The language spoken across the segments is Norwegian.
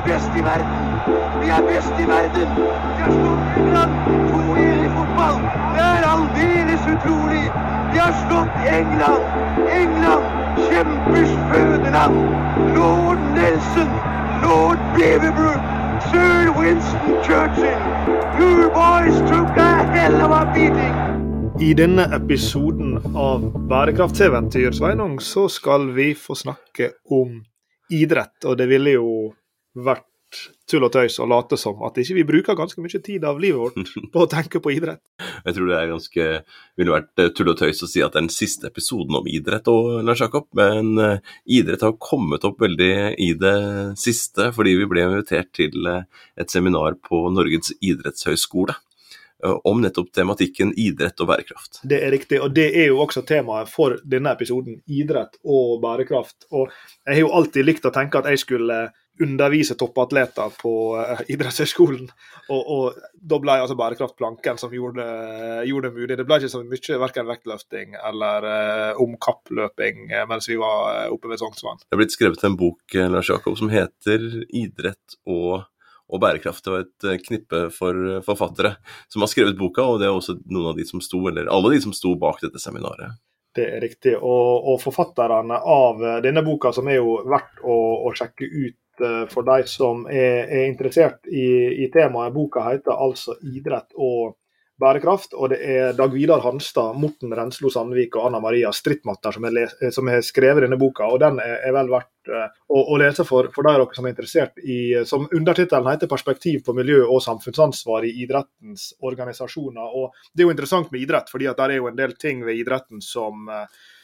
er best i verden! Vi er best i verden! Vi har slått England 2-1 i fotball! Det er aldeles utrolig! Vi har slått England! England! Kjempers fødeland! Lord Nelson! Lord Beaverbrook! Sir Winston Churchill! You boys took a hell of a beating! I denne episoden av Bærekraftseventyr Sveinung, så skal vi få snakke om idrett. Og det ville jo vært tull og tøys og late som at ikke vi bruker ganske mye tid av livet vårt på å tenke på idrett. Jeg tror det er ganske, ville vært eh, tull og tøys å si at det er den siste episoden om idrett, og, Lars Jakob, men uh, idrett har kommet opp veldig i det siste, fordi vi ble invitert til uh, et seminar på Norges idrettshøgskole om nettopp tematikken idrett og bærekraft. Det er riktig, og det er jo også temaet for denne episoden. Idrett og bærekraft. Og jeg har jo alltid likt å tenke at jeg skulle undervise toppatleter på uh, idrettshøyskolen. Og, og, da ble altså bærekraftplanken som gjorde, gjorde, det mulig. Det ble ikke så mye verken vektløfting eller uh, omkappløping uh, mens vi var oppe ved Sognsvann. Det er blitt skrevet en bok Lars Jakob, som heter 'Idrett og og bærekraft. Det var et eh, knippe for eh, forfattere som har skrevet boka, og det er også noen av de som sto, eller alle de som sto bak dette seminaret. Det er riktig. Og, og forfatterne av eh, denne boka, som er jo verdt å, å sjekke ut for de som er, er interessert i, i, temaet. Boka heter altså 'Idrett og bærekraft'. Og det er Dag Vidar Hanstad, Morten Renslo Sandvik og Anna Maria Strittmatter som, som har skrevet denne boka. og Den er, er vel verdt å, å lese for, for dere som er interessert i Som undertittelen heter 'Perspektiv på miljø og samfunnsansvar i idrettens organisasjoner'. og Det er jo interessant med idrett, fordi at det er jo en del ting ved idretten som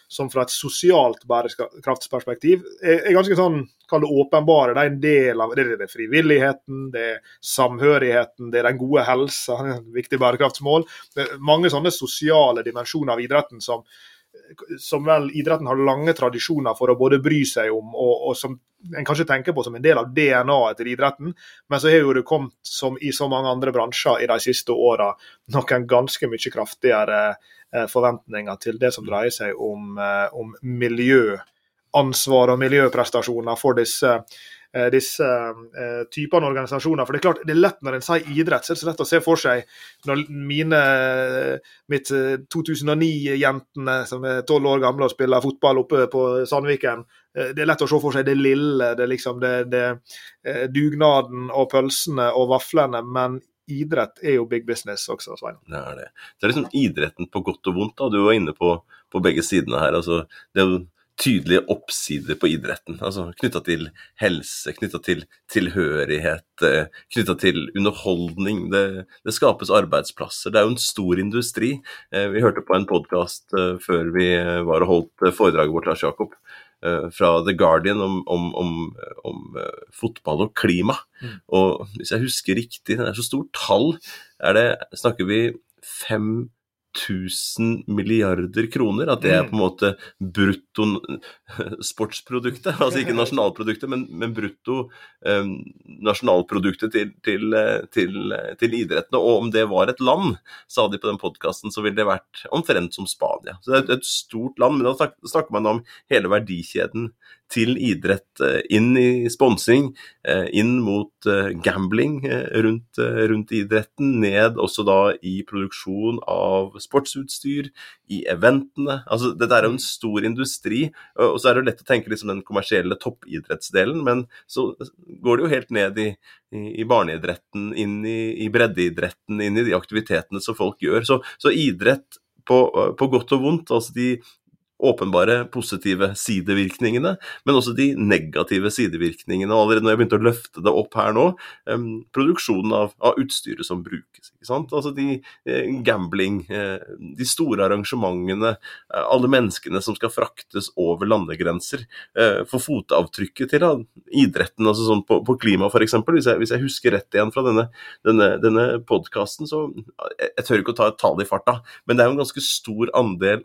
som fra et sosialt bærekraftsperspektiv er, ganske sånn kall det åpenbare. Det er en del av det, er frivilligheten, det er samhørigheten, det er den gode helsa, viktig bærekraftsmål. Det er mange sånne sosiale dimensjoner av idretten som som vel idretten har lange tradisjoner for å både bry seg om, og, og som en kanskje tenker på som en del av DNA-et til idretten. Men så har jo det kommet, som i så mange andre bransjer i de siste åra, noen ganske mye kraftigere eh, forventninger til det som dreier seg om, eh, om miljøansvar og miljøprestasjoner for disse disse eh, typene organisasjoner. For det er klart, det er lett når en sier idrett, så er det så lett å se for seg når mine mitt 2009-jentene eh, som er tolv år gamle og spiller fotball oppe på Sandviken, det er lett å se for seg det lille, det, liksom det, det dugnaden og pølsene og vaflene. men idrett er jo big business også, Svein. Det er det. Det er liksom idretten på godt og vondt. da, Du var inne på, på begge sidene her. altså Det er jo tydelige oppsider på idretten. altså Knytta til helse, knytta til tilhørighet, eh, knytta til underholdning. Det, det, skapes arbeidsplasser. Det er jo en stor industri. Eh, vi hørte på en podkast eh, før vi var og holdt foredraget vårt, Lars Jakob, fra The Guardian om, om, om, om fotball og klima. Mm. Og hvis jeg husker riktig, det er så stort tall, er det, snakker vi fem 1000 milliarder kroner. At det er mm. på en måte brutto sportsproduktet. Altså ikke nasjonalproduktet, men, men brutto eh, nasjonalproduktet til, til, til, til, idrettene. Og om det var et land, sa de på den podkasten, så ville det vært omtrent som Spania. Så det er et stort land, men da snakker man om hele verdikjeden til idrett, eh, inn i sponsing, eh, inn mot eh, gambling rundt, rundt, idretten, ned også da i produksjon av sportsutstyr, i eventene. Altså, dette er jo en stor industri, og så er det jo lett å tenke liksom den kommersielle toppidrettsdelen, men så går det jo helt ned i, i, barneidretten, inn i, i, breddeidretten, inn i de aktivitetene som folk gjør. Så, så idrett på, på, godt og vondt. altså de åpenbare positive sidevirkningene, men også de negative sidevirkningene. Og allerede når jeg begynte å løfte det opp her nå, um, produksjonen av, av, utstyret som brukes. ikke sant? Altså de eh, gambling, eh, de store arrangementene, eh, alle menneskene som skal fraktes over landegrenser. Eh, for fotavtrykket til da, idretten, altså sånn på, på klima f.eks., hvis, hvis jeg husker rett igjen fra denne, denne, denne podkasten, så jeg, jeg tør ikke å ta et tall i farta, men det er jo en ganske stor andel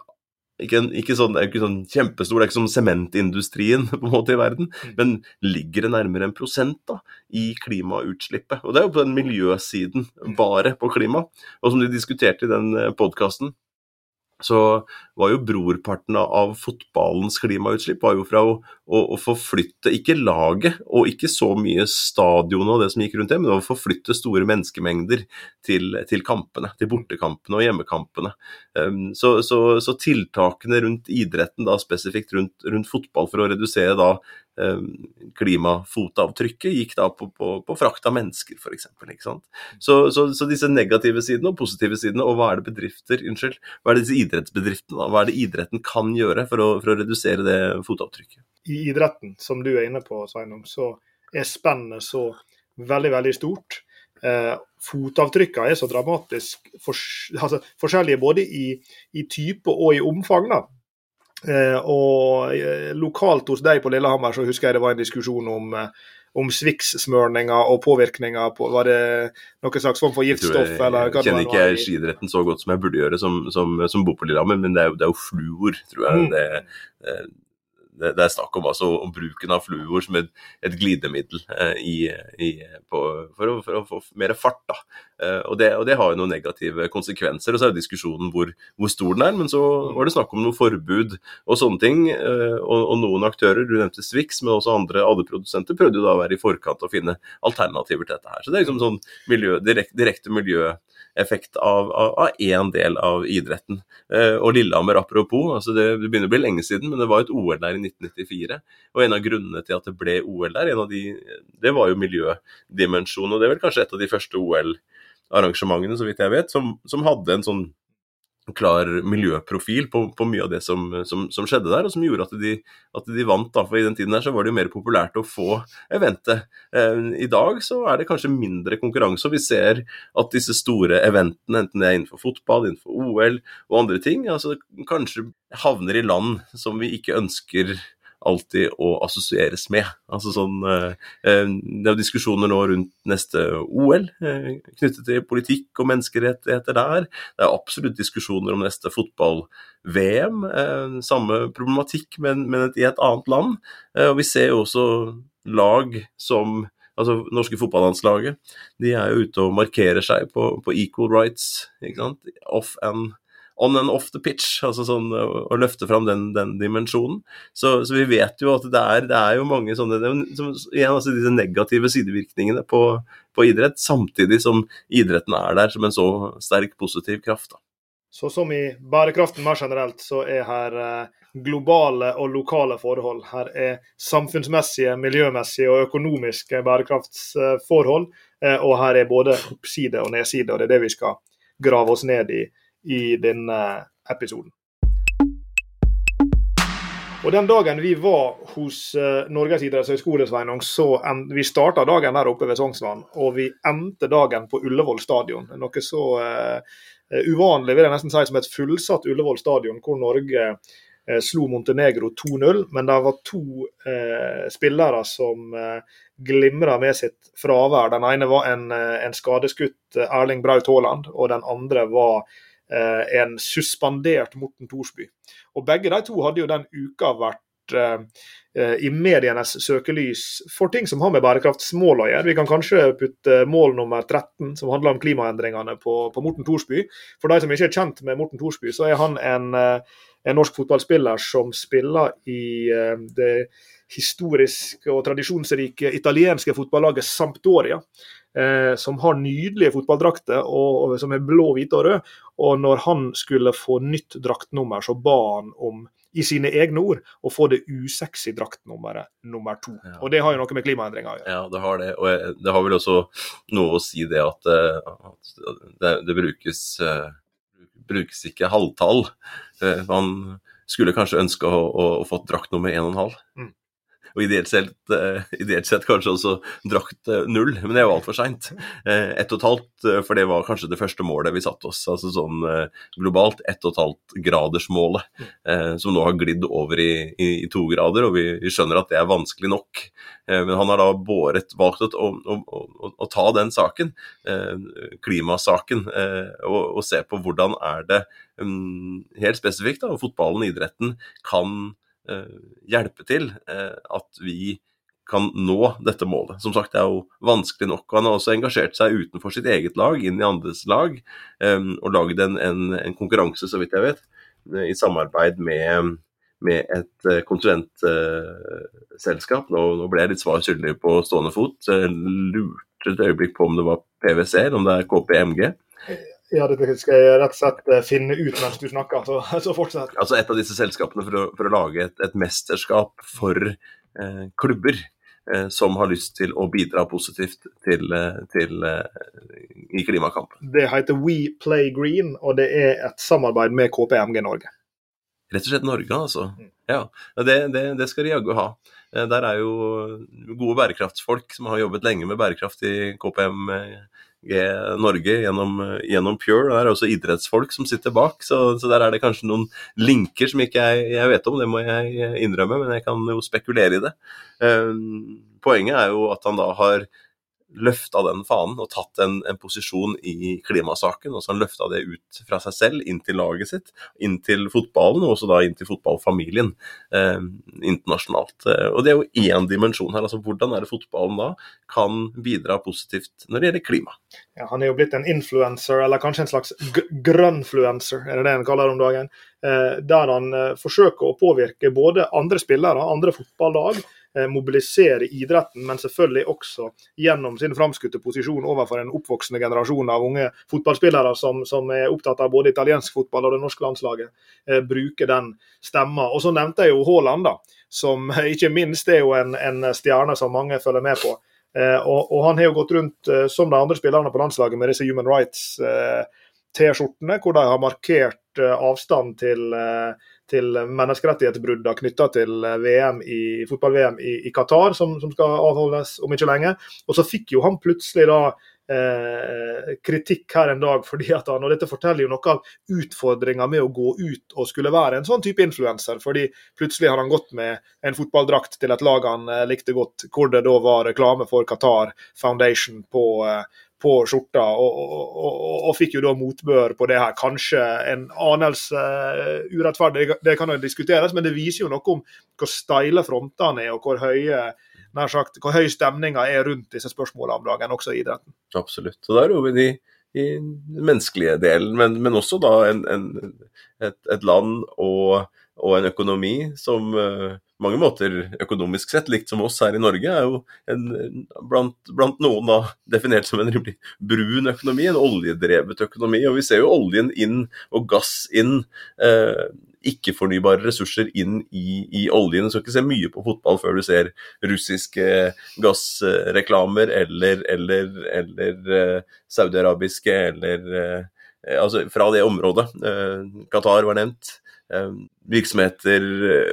ikke, ikke, sånn, ikke sånn kjempestor, det er ikke som sementindustrien på en måte i verden, mm. men ligger det nærmere en prosent da, i klimautslippet. Og det er jo på den miljøsiden, mm. bare på klima. Og som de diskuterte i den eh, podkasten, så var jo brorparten av fotballens klimautslipp var jo fra å, å, å, forflytte ikke laget og ikke så mye stadionet og det som gikk rundt det, men å forflytte store menneskemengder til, til kampene, til bortekampene og hjemmekampene. Um, så, så, så, tiltakene rundt idretten, da spesifikt rundt, rundt fotball for å redusere da klimafotavtrykket, gikk da på, på, på frakt av mennesker, f.eks. Så, så, så disse negative sidene og positive sidene, og hva er det bedrifter, unnskyld, hva er det disse idrettsbedriftene, hva er det idretten kan gjøre for å, for å redusere det fotavtrykket? I idretten, som du er inne på, Sveinung, så er spennet så veldig, veldig stort. Eh, fotavtrykkene er så dramatisk for, altså, forskjellige både i, i, type og i omfang. da. Eh, og eh, lokalt hos deg på Lillehammer så husker jeg det var en diskusjon om eh, om Swix-smørninger og påvirkninger på Var det noen slags form for giftstoff? Jeg, jeg, jeg kjenner ikke jeg skiidretten så godt som jeg burde gjøre som, som, som bor på Lillehammer, men det er jo, det er jo fluor, tror jeg. Mm. Det, det, det, er snakk om, altså, om bruken av fluor som et, et glidemiddel eh, i, i, på, for, å, for, å, få mer fart. Da. Eh, og, det, og, det, har jo noen negative konsekvenser. og Så er jo diskusjonen hvor, hvor, stor den er. Men så var det snakk om noe forbud og sånne ting. Eh, og, og, noen aktører, du nevnte Swix, men også andre AD-produsenter, prøvde jo da å være i forkant og finne alternativer til dette her. Så det er liksom sånn miljø, direkte, direkte miljø effekt av én del av idretten. Eh, og Lillehammer, apropos, altså det, det, begynner å bli lenge siden, men det var et OL der i 1994. Og en av grunnene til at det ble OL der, de, det var jo miljødimensjonen. Og det er vel kanskje et av de første OL-arrangementene, så vidt jeg vet, som, som hadde en sånn klar miljøprofil på, på, mye av det som, som, som, skjedde der, og som gjorde at de, at de vant. Da. For I den tiden der så var det jo mer populært å få eventet. Eh, I dag så er det kanskje mindre konkurranse, og vi ser at disse store eventene, enten det er innenfor fotball, innenfor OL og andre ting, altså kanskje havner i land som vi ikke ønsker alltid å assosieres med. Altså sånn, eh, eh, Det er diskusjoner nå rundt neste OL eh, knyttet til politikk og menneskerettigheter der. Det er absolutt diskusjoner om neste fotball-VM. Samme problematikk, men, men i et annet land. Og vi ser jo også lag som altså norske fotballandslaget, de er jo ute og markerer seg på, på equal rights, ikke sant? off and on and off the pitch, altså sånn å løfte fram den, den dimensjonen. Så, så, vi vet jo at det er, det er jo mange sånne som, igjen, altså disse negative sidevirkningene på, på, idrett, samtidig som idretten er der som en så sterk positiv kraft. Da. Så som i bærekraften mer generelt, så er her eh, globale og lokale forhold. Her er samfunnsmessige, miljømessige og økonomiske bærekraftsforhold. Eh, og her er både oppside og nedside, og det er det vi skal grave oss ned i i denne episoden. Og Den dagen vi var hos uh, Norges idrettshøgskole, så en, vi starta dagen der oppe ved Sognsvann, og vi endte dagen på Ullevål stadion. Noe så uh, uvanlig vil jeg nesten si som et fullsatt Ullevål stadion, hvor Norge uh, slo Montenegro 2-0. Men det var to spillere som uh, glimra med sitt fravær. Den ene var en, en skadeskutt Erling Braut Haaland, og den andre var Eh, en suspendert Morten Thorsby. Og Begge de to hadde jo den uka vært eh, i medienes søkelys for ting som har med bærekraftsmål å gjøre. Vi kan kanskje putte mål nummer 13, som handler om klimaendringene, på, på Morten Thorsby. For de som ikke er kjent med Morten Thorsby, så er han en, eh, en norsk fotballspiller som spiller i det historiske og tradisjonsrike italienske fotballaget Sampdoria eh, som har nydelige fotballdrakter, og, og, som er blå, hvite og rød. Og når han skulle få nytt draktnummer, så ba han om i sine egne ord, å få det usexy draktnummeret nummer to. Ja. Og det har jo noe med klimaendringer å gjøre. Ja, det har det. Og det har vel også noe å si det at, eh, at det, det, brukes, uh, brukes ikke halvtall. Uh, man skulle kanskje ønske å, å, å få draktnummer 1,5. Mm og ideelt sett, uh, ideelt sett, kanskje også drakt uh, null, men det er jo altfor seint. Uh, ett og et halvt, for det var kanskje det første målet vi satte oss, altså sånn globalt. Ett og et halvt gradersmålet, som nå har glidd over i, i, i to grader, og vi, vi, skjønner at det er vanskelig nok. men han har da båret, valgt å, å, å, å ta den saken, klimasaken, og, og, se på hvordan er det um, helt spesifikt da, fotballen, idretten, kan Eh, hjelpe til eh, at vi kan nå dette målet. Som sagt, det er jo vanskelig nok. Han har også engasjert seg utenfor sitt eget lag, inn i andres lag, um, og lagd en, en, en, konkurranse, så vidt jeg vet, i samarbeid med, med et konsulentselskap. Nå, nå, ble jeg litt svar skyldig på stående fot. Jeg lurte et øyeblikk på om det var PwC eller om det er KPMG. Ja, det skal jeg rett og slett finne ut mens du snakker, så, så fortsett. Altså Et av disse selskapene for å, for å lage et, et, mesterskap for eh, klubber eh, som har lyst til å bidra positivt til, til, i klimakampen. Det heter We Play Green, og det er et samarbeid med KPMG Norge. Rett og slett Norge, altså. Ja, Det, det, det skal de jaggu ha. Der er jo gode bærekraftsfolk som har jobbet lenge med bærekraft i KPMG Norge gjennom, gjennom, Pure. Det er også idrettsfolk som sitter bak, så, så, der er det kanskje noen linker som ikke jeg, jeg, vet om, det må jeg innrømme, men jeg kan jo spekulere i det. Poenget er jo at han da har løfta den fanen og tatt en, en, posisjon i klimasaken. og så Han løfta det ut fra seg selv, inn til laget sitt, inn til fotballen, og også da inn til fotballfamilien eh, internasjonalt. Eh, og Det er jo én dimensjon her. altså Hvordan er det fotballen da kan bidra positivt når det gjelder klima? Ja, Han er jo blitt en influencer, eller kanskje en slags grønnfluencer, er det det han kaller det om dagen. Eh, der han eh, forsøker å påvirke både andre spillere, andre fotballag, mobilisere idretten, men selvfølgelig også gjennom sin framskutte posisjon overfor en oppvoksende generasjon av unge fotballspillere som, som er opptatt av både italiensk fotball og det norske landslaget, eh, bruke den stemma. Og så nevnte jeg jo Haaland, da, som ikke minst er jo en, en stjerne som mange følger med på. Eh, og, og, han har jo gått rundt, eh, som de andre spillerne på landslaget, med disse Human Rights eh, hvor de har markert eh, avstand til til menneskerettighetsbruddene knytta til eh, VM i, fotball-VM i, i Qatar, som, som, skal avholdes om ikke lenge. Og så fikk jo han plutselig da eh, kritikk her en dag fordi at han, og dette forteller jo noe av utfordringa med å gå ut og skulle være en sånn type influenser. fordi plutselig har han gått med en fotballdrakt til et lag han eh, likte godt, hvor det da var reklame for Qatar Foundation på, på skjorta, og, og, og, og, fikk jo da motbør på det her. Kanskje en anelse uh, urettferdig, det kan jo diskuteres, men det viser jo noe om hvor steile frontene er, og hvor høye nær sagt, hvor høy stemninga er rundt disse spørsmålene om dagen, også i idretten. Absolutt. og der er vi de, i den menneskelige delen, men, men også da en, en, et, et, land og, og, en økonomi som uh, mange måter økonomisk sett, likt som oss her i Norge, er jo en, blant, blant, noen da definert som en brun økonomi, en oljedrevet økonomi. Og vi ser jo oljen inn og gass inn. Uh, ikke-fornybare ressurser inn i, i, oljen. Du skal ikke se mye på fotball før du ser russiske gassreklamer eller, eller, eller uh, saudiarabiske eller Altså fra det området. Qatar var nevnt. Virksomheter,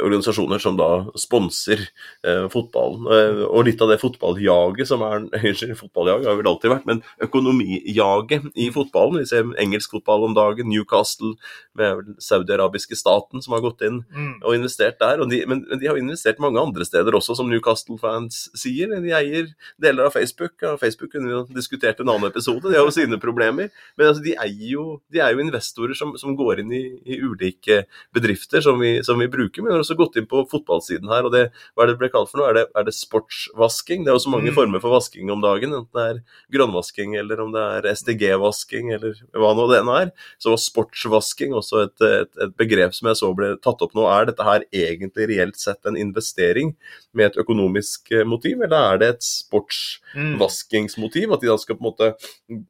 organisasjoner som da sponser eh, fotballen. Eh, og litt av det fotballjaget som er Unnskyld, fotballjaget har vel alltid vært, men økonomijaget i fotballen. Vi ser engelsk fotball om dagen, Newcastle med saudi-arabiske staten som har gått inn mm. og investert der. Og de, men, men, de har investert mange andre steder også, som Newcastle-fans sier. De eier deler av Facebook. og Facebook kunne jo diskutert en annen episode, de har jo sine problemer. Men altså, de, jo, de er jo investorer som, som går inn i, i ulike bedrifter som vi, som vi, bruker. Men vi har også gått inn på fotballsiden her, og det, hva er det det ble kalt for noe? Er det, er det sportsvasking? Det er også mange mm. former for vasking om dagen, enten det er grønnvasking eller om det er SDG-vasking eller hva nå det ene er. Så var sportsvasking også et, et, et, begrep som jeg så ble tatt opp nå. Er dette her egentlig reelt sett en investering med et økonomisk eh, motiv, eller er det et sportsvaskingsmotiv? At de da skal på en måte,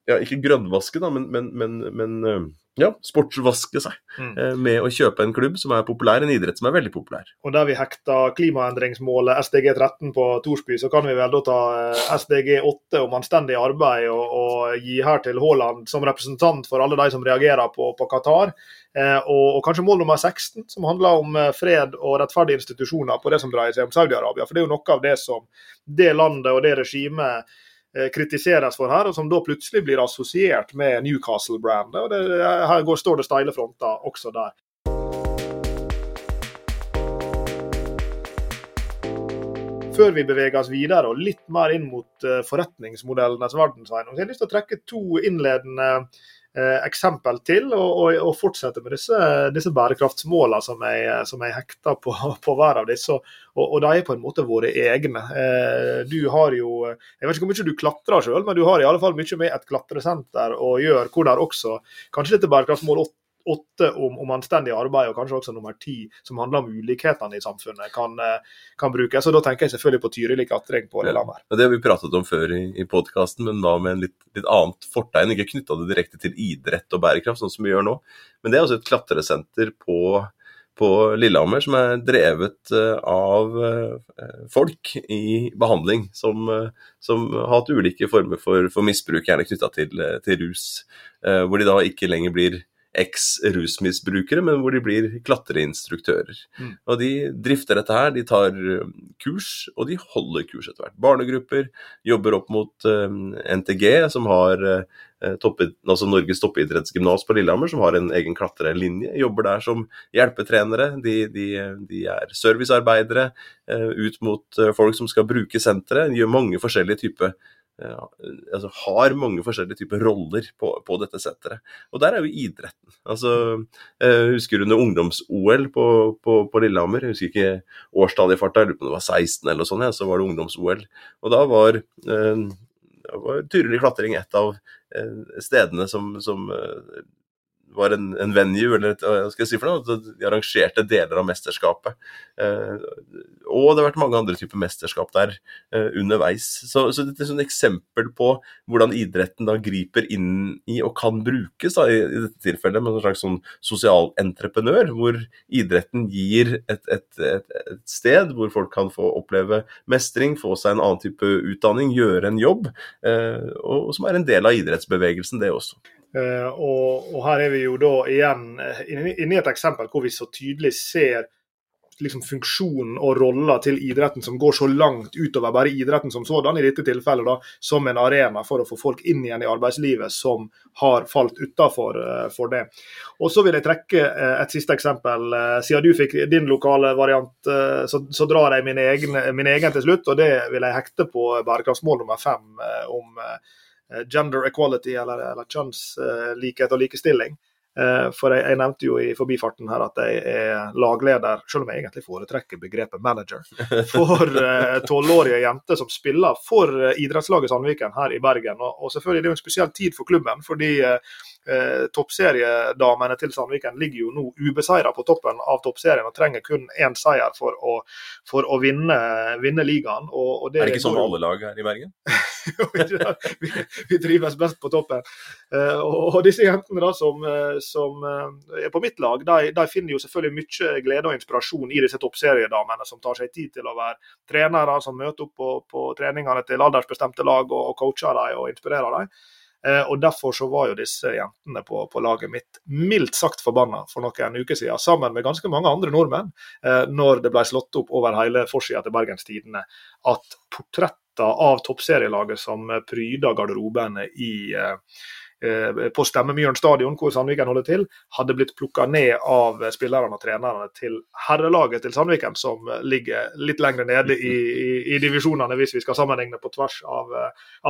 ja, ikke grønnvaske, da, men, men, men, men eh, ja, sportsvaske seg mm. Eh, med å kjøpe en klubb som er populær, en idrett som er veldig populær. Og Der vi hekta klimaendringsmålet SDG 13 på Torsby, så kan vi vel da ta eh, SDG 8 om anstendig arbeid og, og gi her til Haaland som representant for alle de som reagerer på, på Qatar. Eh, og, og, kanskje mål nummer 16, som handler om eh, fred og rettferdige institusjoner på det som dreier seg om Saudi-Arabia. For det er jo noe av det som det landet og det regimet kritiseres for her, og som da plutselig blir assosiert med Newcastle-brandet. og det, Her går, står det steile fronter også der. Før vi beveger oss videre og litt mer inn mot uh, forretningsmodellenes verdenseiendom, har jeg lyst til å trekke to innledende Eh, eksempel til, og, og, og, fortsette med disse, disse bærekraftsmålene som jeg, som jeg hekter på, på, hver av disse. Og, og, de er på en måte våre egne. Eh, du har jo Jeg vet ikke hvor mye du klatrer sjøl, men du har i alle fall mye med et klatresenter å gjøre, hvor der også kanskje dette bærekraftsmål åtte om, om, anstendig arbeid, og kanskje også nummer ti som handler om ulikhetene i samfunnet, kan, eh, kan brukes. Og Da tenker jeg selvfølgelig på Tyrili klatring på Lillehammer. Ja, det har vi pratet om før i, i podkasten, men da med en litt, litt annet fortegn. Ikke knytta det direkte til idrett og bærekraft, sånn som vi gjør nå. Men det er også et klatresenter på på Lillehammer som er drevet eh, av eh, folk i behandling som, som har hatt ulike former for, for misbruk, gjerne knytta til, til, rus. Hvor de da ikke lenger blir eks-rusmisbrukere, men hvor de blir klatreinstruktører. Mm. Og De drifter dette her, de tar um, kurs, og de holder kurs etter hvert. Barnegrupper jobber opp mot uh, um, NTG, som har uh, toppid, altså Norges toppidrettsgymnas på Lillehammer, som har en egen klatrelinje. Jobber der som hjelpetrenere. De, de, de er servicearbeidere uh, ut mot folk som skal bruke senteret. De gjør mange forskjellige typer altså, har mange forskjellige typer roller på, på, dette senteret. Og der er jo idretten. Altså, jeg husker under ungdoms-OL på, på, på, Lillehammer, jeg husker ikke årstallet i farta, jeg lurer på om det var 16 eller noe sånt, ja, så var det ungdoms-OL. Og da var, eh, var tydelig klatring et av eh, stedene som, som eh, var en, en, venue, eller hva skal jeg si for noe, de arrangerte deler av mesterskapet. Eh, og det har vært mange andre typer mesterskap der eh, underveis. Så, så dette er et eksempel på hvordan idretten da griper inn i og kan brukes, da, i, i, dette tilfellet med en slags sånn sosial entreprenør, hvor idretten gir et, et, et, et, sted hvor folk kan få oppleve mestring, få seg en annen type utdanning, gjøre en jobb, eh, og, og som er en del av idrettsbevegelsen, det også. Uh, og, og, her er vi jo da igjen uh, inne i et eksempel hvor vi så tydelig ser liksom, funksjonen og rolla til idretten som går så langt utover bare idretten som sådan, i dette tilfellet da, som en arena for å få folk inn igjen i arbeidslivet som har falt utafor uh, for det. Og Så vil jeg trekke et siste eksempel. siden du fikk din lokale variant, så, så, drar jeg min egen, min egen, til slutt. og Det vil jeg hekte på bærekraftsmål nummer fem om Eh, gender equality, eller, eller kjønnslikhet og likestilling. Eh, for jeg, jeg, nevnte jo i forbifarten her at jeg er lagleder, selv om jeg egentlig foretrekker begrepet manager, for eh, tolvårige jenter som spiller for idrettslaget Sandviken her i Bergen. Og, og selvfølgelig det er jo en spesiell tid for klubben, fordi eh, toppseriedamene til Sandviken ligger jo nå ubeseira på toppen av toppserien og trenger kun én seier for å, for å vinne, vinne, ligaen. Og, og det, er det ikke sånn alle lag her i Bergen? vi, vi, trives best på toppen. Eh, og, og, disse jentene da som, eh, som eh, er på mitt lag, de, de, finner jo selvfølgelig mye glede og inspirasjon i disse toppseriedamene som tar seg tid til å være trenere, som møter opp på, på treningene til aldersbestemte lag og, og coacher dem og inspirerer dem. Eh, og Derfor så var jo disse jentene på, på laget mitt mildt sagt forbanna for noen uker siden, sammen med ganske mange andre nordmenn, eh, når det ble slått opp over hele forsida til Bergens Tidende at portretter av toppserielaget som pryder garderobene i eh, på Stemmemyren stadion, hvor Sandviken holder til, hadde blitt plukka ned av spillerne og trenerne til herrelaget til Sandviken, som ligger litt lenger nede i, i, i divisjonene, hvis vi skal sammenligne på tvers av,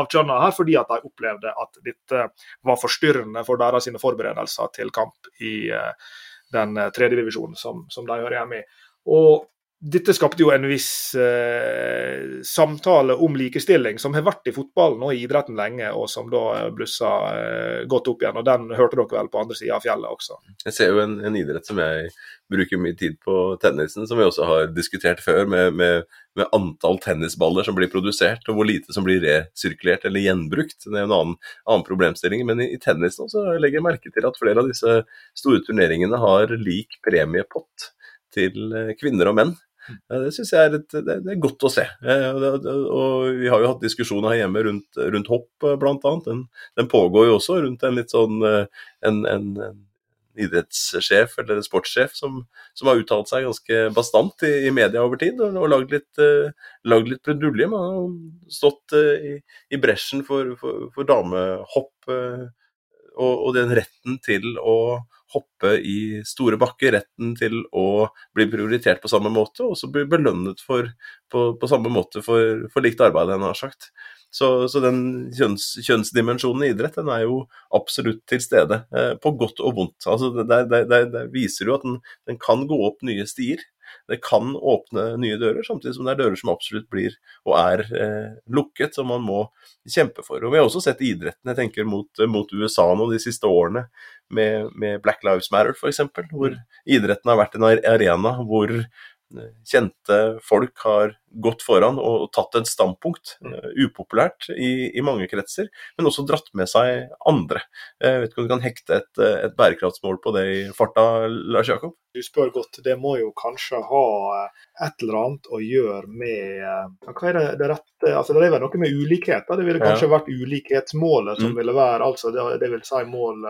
av kjønna her, fordi at de opplevde at dette var forstyrrende for deres sine forberedelser til kamp i eh, den tredje divisjonen som, som de hører hjemme i. Og dette skapte jo en viss eh, samtale om likestilling, som har vært i fotballen og i idretten lenge, og som da blussa eh, godt opp igjen. og Den hørte dere vel på andre sida av fjellet også. Jeg ser jo en, en, idrett som jeg bruker mye tid på, tennisen, som vi også har diskutert før, med, med, med, antall tennisballer som blir produsert, og hvor lite som blir resirkulert eller gjenbrukt. Det er en annen, annen problemstilling. Men i, i tennis nå legger jeg merke til at flere av disse store turneringene har lik premiepott til eh, kvinner og menn. Det syns jeg er, et, det, er, godt å se. Eh, og, Vi har jo hatt diskusjoner her hjemme rundt, rundt hopp, eh, bl.a. Den, den pågår jo også rundt en litt sånn eh, en, en idrettssjef eller sportssjef som, som, har uttalt seg ganske bastant i, i media over tid og, og lagd litt, uh, lagd litt brudulje. Man har stått uh, i, i, bresjen for, for, for damehopp uh, og, og, den retten til å hoppe i store bakker, retten til å bli prioritert på samme måte, og så bli belønnet for, på, på, samme måte for, for likt arbeid, jeg har sagt. Så, så den kjønns, kjønnsdimensjonen i idrett den er jo absolutt til stede, eh, på godt og vondt. Altså, det, det, det, det viser jo at den, den, kan gå opp nye stier. Det kan åpne nye dører, samtidig som det er dører som absolutt blir og er eh, lukket, som man må kjempe for. Og Vi har også sett idretten, jeg tenker mot, mot USA nå de siste årene, med, med Black Lives Matter f.eks., hvor mm. idretten har vært en arena hvor kjente folk har gått foran og tatt et standpunkt, uh, upopulært i, i, mange kretser, men også dratt med seg andre. Jeg vet ikke om du kan hekte et, et bærekraftsmål på det i farta, Lars Jakob? Du spør godt. Det må jo kanskje ha eh, et eller annet å gjøre med eh, Hva er det, det rette altså Det er vel noe med ulikheter. Det ville kanskje ja. vært ulikhetsmålet som mm. ville være altså det, det vil si mål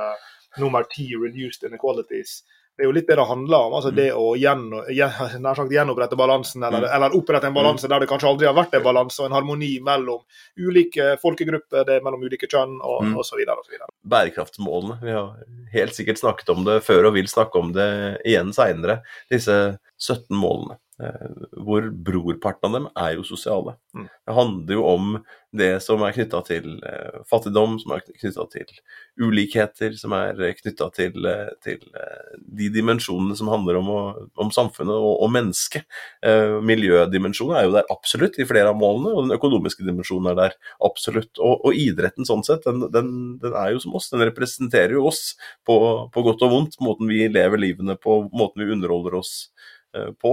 nummer ti, reduced inequalities det er jo litt det det handler om. altså mm. Det å gjen, gjen, sagt, gjenopprette balansen, eller, mm. eller opprette en balanse mm. der det kanskje aldri har vært en balanse, og en harmoni mellom ulike folkegrupper, det er mellom ulike kjønn og mm. osv. Bærekraftsmålene. Vi har helt sikkert snakket om det før og vil snakke om det igjen seinere. Disse 17 målene. Eh, hvor brorparten av dem er jo sosiale. Mm. Det handler jo om det som er knytta til eh, fattigdom, som er knytta til ulikheter, som er knytta til, eh, til, de dimensjonene som handler om, om samfunnet og, og mennesket. miljødimensjonen er jo der absolutt i flere av målene, og den økonomiske dimensjonen er der absolutt. Og, og idretten sånn sett, den, den, den, er jo som oss. Den representerer jo oss på, på godt og vondt. Måten vi lever livene på, måten vi underholder oss Eh, på,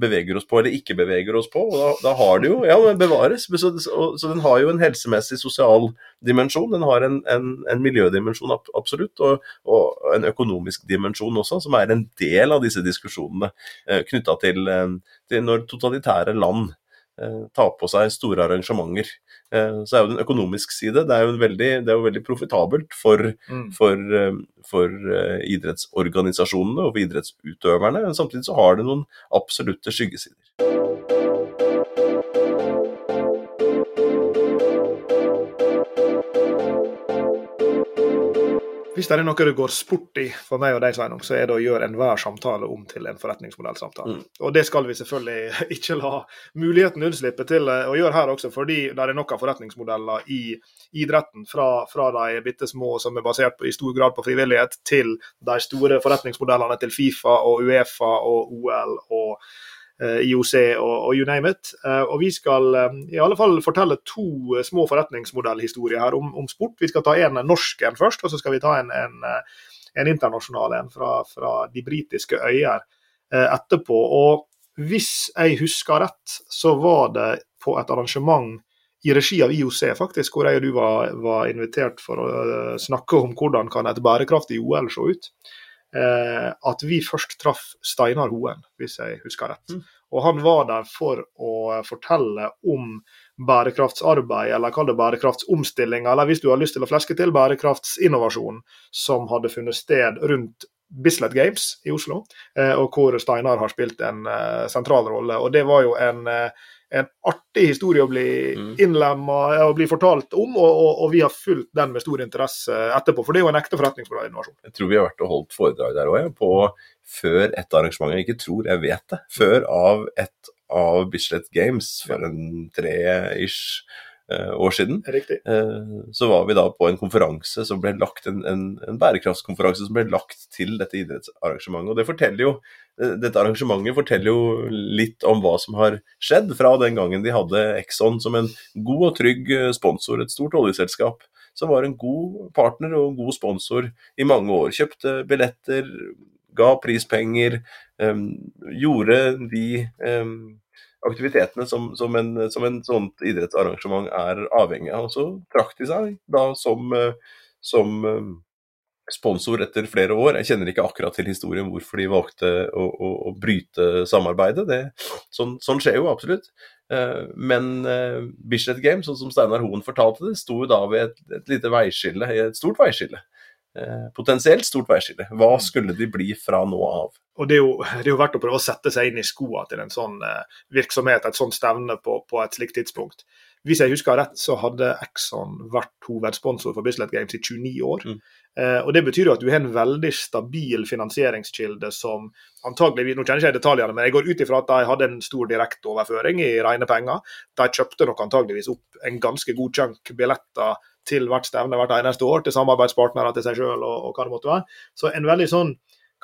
beveger oss på eller ikke beveger oss på. og Da, da har det jo Ja, bevares. Så, så, så, den har jo en helsemessig, sosial dimensjon. Den har en, en, en miljødimensjon, absolutt, og, og, en økonomisk dimensjon også, som er en del av disse diskusjonene eh, knytta til, eh, til når totalitære land tar på seg store arrangementer. Eh, så er jo den en økonomisk side. Det er jo veldig, det veldig profitabelt for, mm. for, eh, for, idrettsorganisasjonene og for idrettsutøverne. Men samtidig så har det noen absolutte skyggesider. Hvis det er noe det går sport i for meg og deg, Sveinung, så er det å gjøre enhver samtale om til en forretningsmodellsamtale. Mm. Og det skal vi selvfølgelig ikke la muligheten unnslippe til eh, å gjøre her også, fordi det er noen forretningsmodeller i idretten, fra, fra de bitte små som er basert på, i stor grad på frivillighet, til de store forretningsmodellene til Fifa og Uefa og OL og IOC og, og, you name it. Eh, og Vi skal eh, i alle fall fortelle to små forretningsmodellhistorier her om, om sport. Vi skal ta en norsk en først, og så skal vi ta en, en, en internasjonal en fra, fra de britiske øyer etterpå. Og Hvis jeg husker rett, så var det på et arrangement i regi av IOC, faktisk, hvor jeg og du var, var invitert for å snakke om hvordan kan et bærekraftig OL se ut eh, at vi først traff Steinar Hoen, hvis jeg husker rett. Mm. Og han var der for å fortelle om bærekraftsarbeid, eller kall det bærekraftsomstilling, eller hvis du har lyst til å fleske til bærekraftsinnovasjon som hadde funnet sted rundt Bislett Games i Oslo, eh, og hvor Steinar har spilt en uh, sentral rolle. Og Det var jo en en artig historie å bli mm. innlemma og bli fortalt om, og, og, og, vi har fulgt den med stor interesse etterpå. For det er jo en ekte forretningsbra innovasjon. Jeg tror vi har vært og holdt foredrag der òg, på før et arrangement. Jeg ikke tror, jeg vet det. Før av et av Bislett Games for en tre-ish Eh, år siden. Riktig. Eh, så var vi da på en konferanse som ble lagt, en, en, en bærekraftskonferanse som ble lagt til dette idrettsarrangementet. Og det forteller jo, eh, Dette arrangementet forteller jo litt om hva som har skjedd fra den gangen de hadde Exxon som en god og trygg sponsor, et stort oljeselskap. Som var en god partner og en god sponsor i mange år. Kjøpte billetter, ga prispenger, um, gjorde de um, aktivitetene som, som, en, som en sånt idrettsarrangement er avhengig av. Så trakk de seg da som, eh, som, eh, sponsor etter flere år. Jeg kjenner ikke akkurat til historien hvorfor de valgte å, å, å bryte samarbeidet. Det, sånn, sånn, skjer jo absolutt. Eh, men Bislett Games, sånn som Steinar Hoen fortalte det, sto da ved et, et lite veiskille, et stort veiskille. Potensielt stort veiskille. Hva skulle de bli fra nå av? og det er, jo, det er, jo, verdt å prøve å sette seg inn i skoene til en sånn eh, virksomhet, et sånt stevne på, på, et slikt tidspunkt. Hvis jeg husker rett, så hadde Exxon vært hovedsponsor for Bislett Games i 29 år. Mm. Eh, og Det betyr jo at du har en veldig stabil finansieringskilde som antagelig, Nå kjenner jeg ikke detaljene, men jeg går ut ifra at de hadde en stor direkteoverføring i rene penger. De kjøpte nok antageligvis opp en ganske god chunk billetter til hvert stevne hvert eneste år, til samarbeidspartnere til seg sjøl og, og hva det måtte være. Så en veldig sånn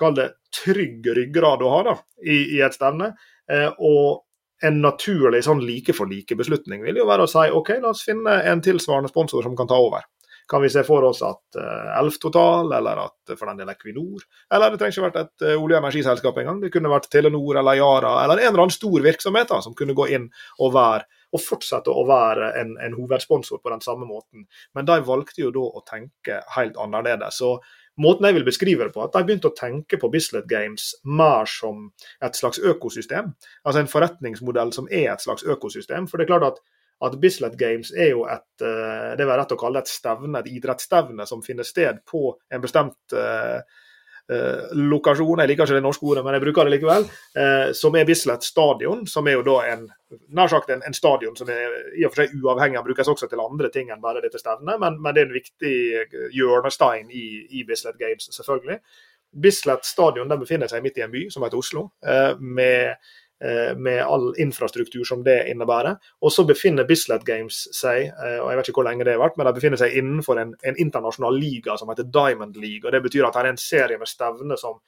kall det trygg ryggrad å ha da, i, i et stevne. Eh, og en naturlig sånn like for like-beslutning vil jo være å si OK, la oss finne en tilsvarende sponsor som kan ta over. Kan vi se for oss at uh, Elf Total, eller at for den del Equinor Eller det trenger ikke vært et uh, olje- og energiselskap engang. Det kunne vært Telenor eller Yara eller en eller annen stor virksomhet da, som kunne gå inn og være og fortsette å være en, en, hovedsponsor på den samme måten. Men de valgte jo da å tenke helt annerledes. Så måten jeg vil beskrive det på, at de begynte å tenke på Bislett Games mer som et slags økosystem. Altså en forretningsmodell som er et slags økosystem. For det er klart at, at Bislett Games er jo et det vil er rett å kalle et stevne, et idrettsstevne som finner sted på en bestemt uh, eh, lokasjon, jeg liker ikke det norske ordet, men jeg bruker det likevel, eh, som er Bislett stadion. Som er jo da en nær sagt en, en, stadion som er i og for seg uavhengig, brukes også til andre ting enn bare dette stevnet, men, men, det er en viktig hjørnestein i, i Bislett Games, selvfølgelig. Bislett stadion den befinner seg midt i en by som heter Oslo, eh, med Eh, med all infrastruktur som det innebærer. Og så befinner Bislett Games seg eh, og jeg vet ikke hvor lenge det har vært, men de befinner seg innenfor en, en internasjonal liga som heter Diamond League. og Det betyr at det er en serie med stevner som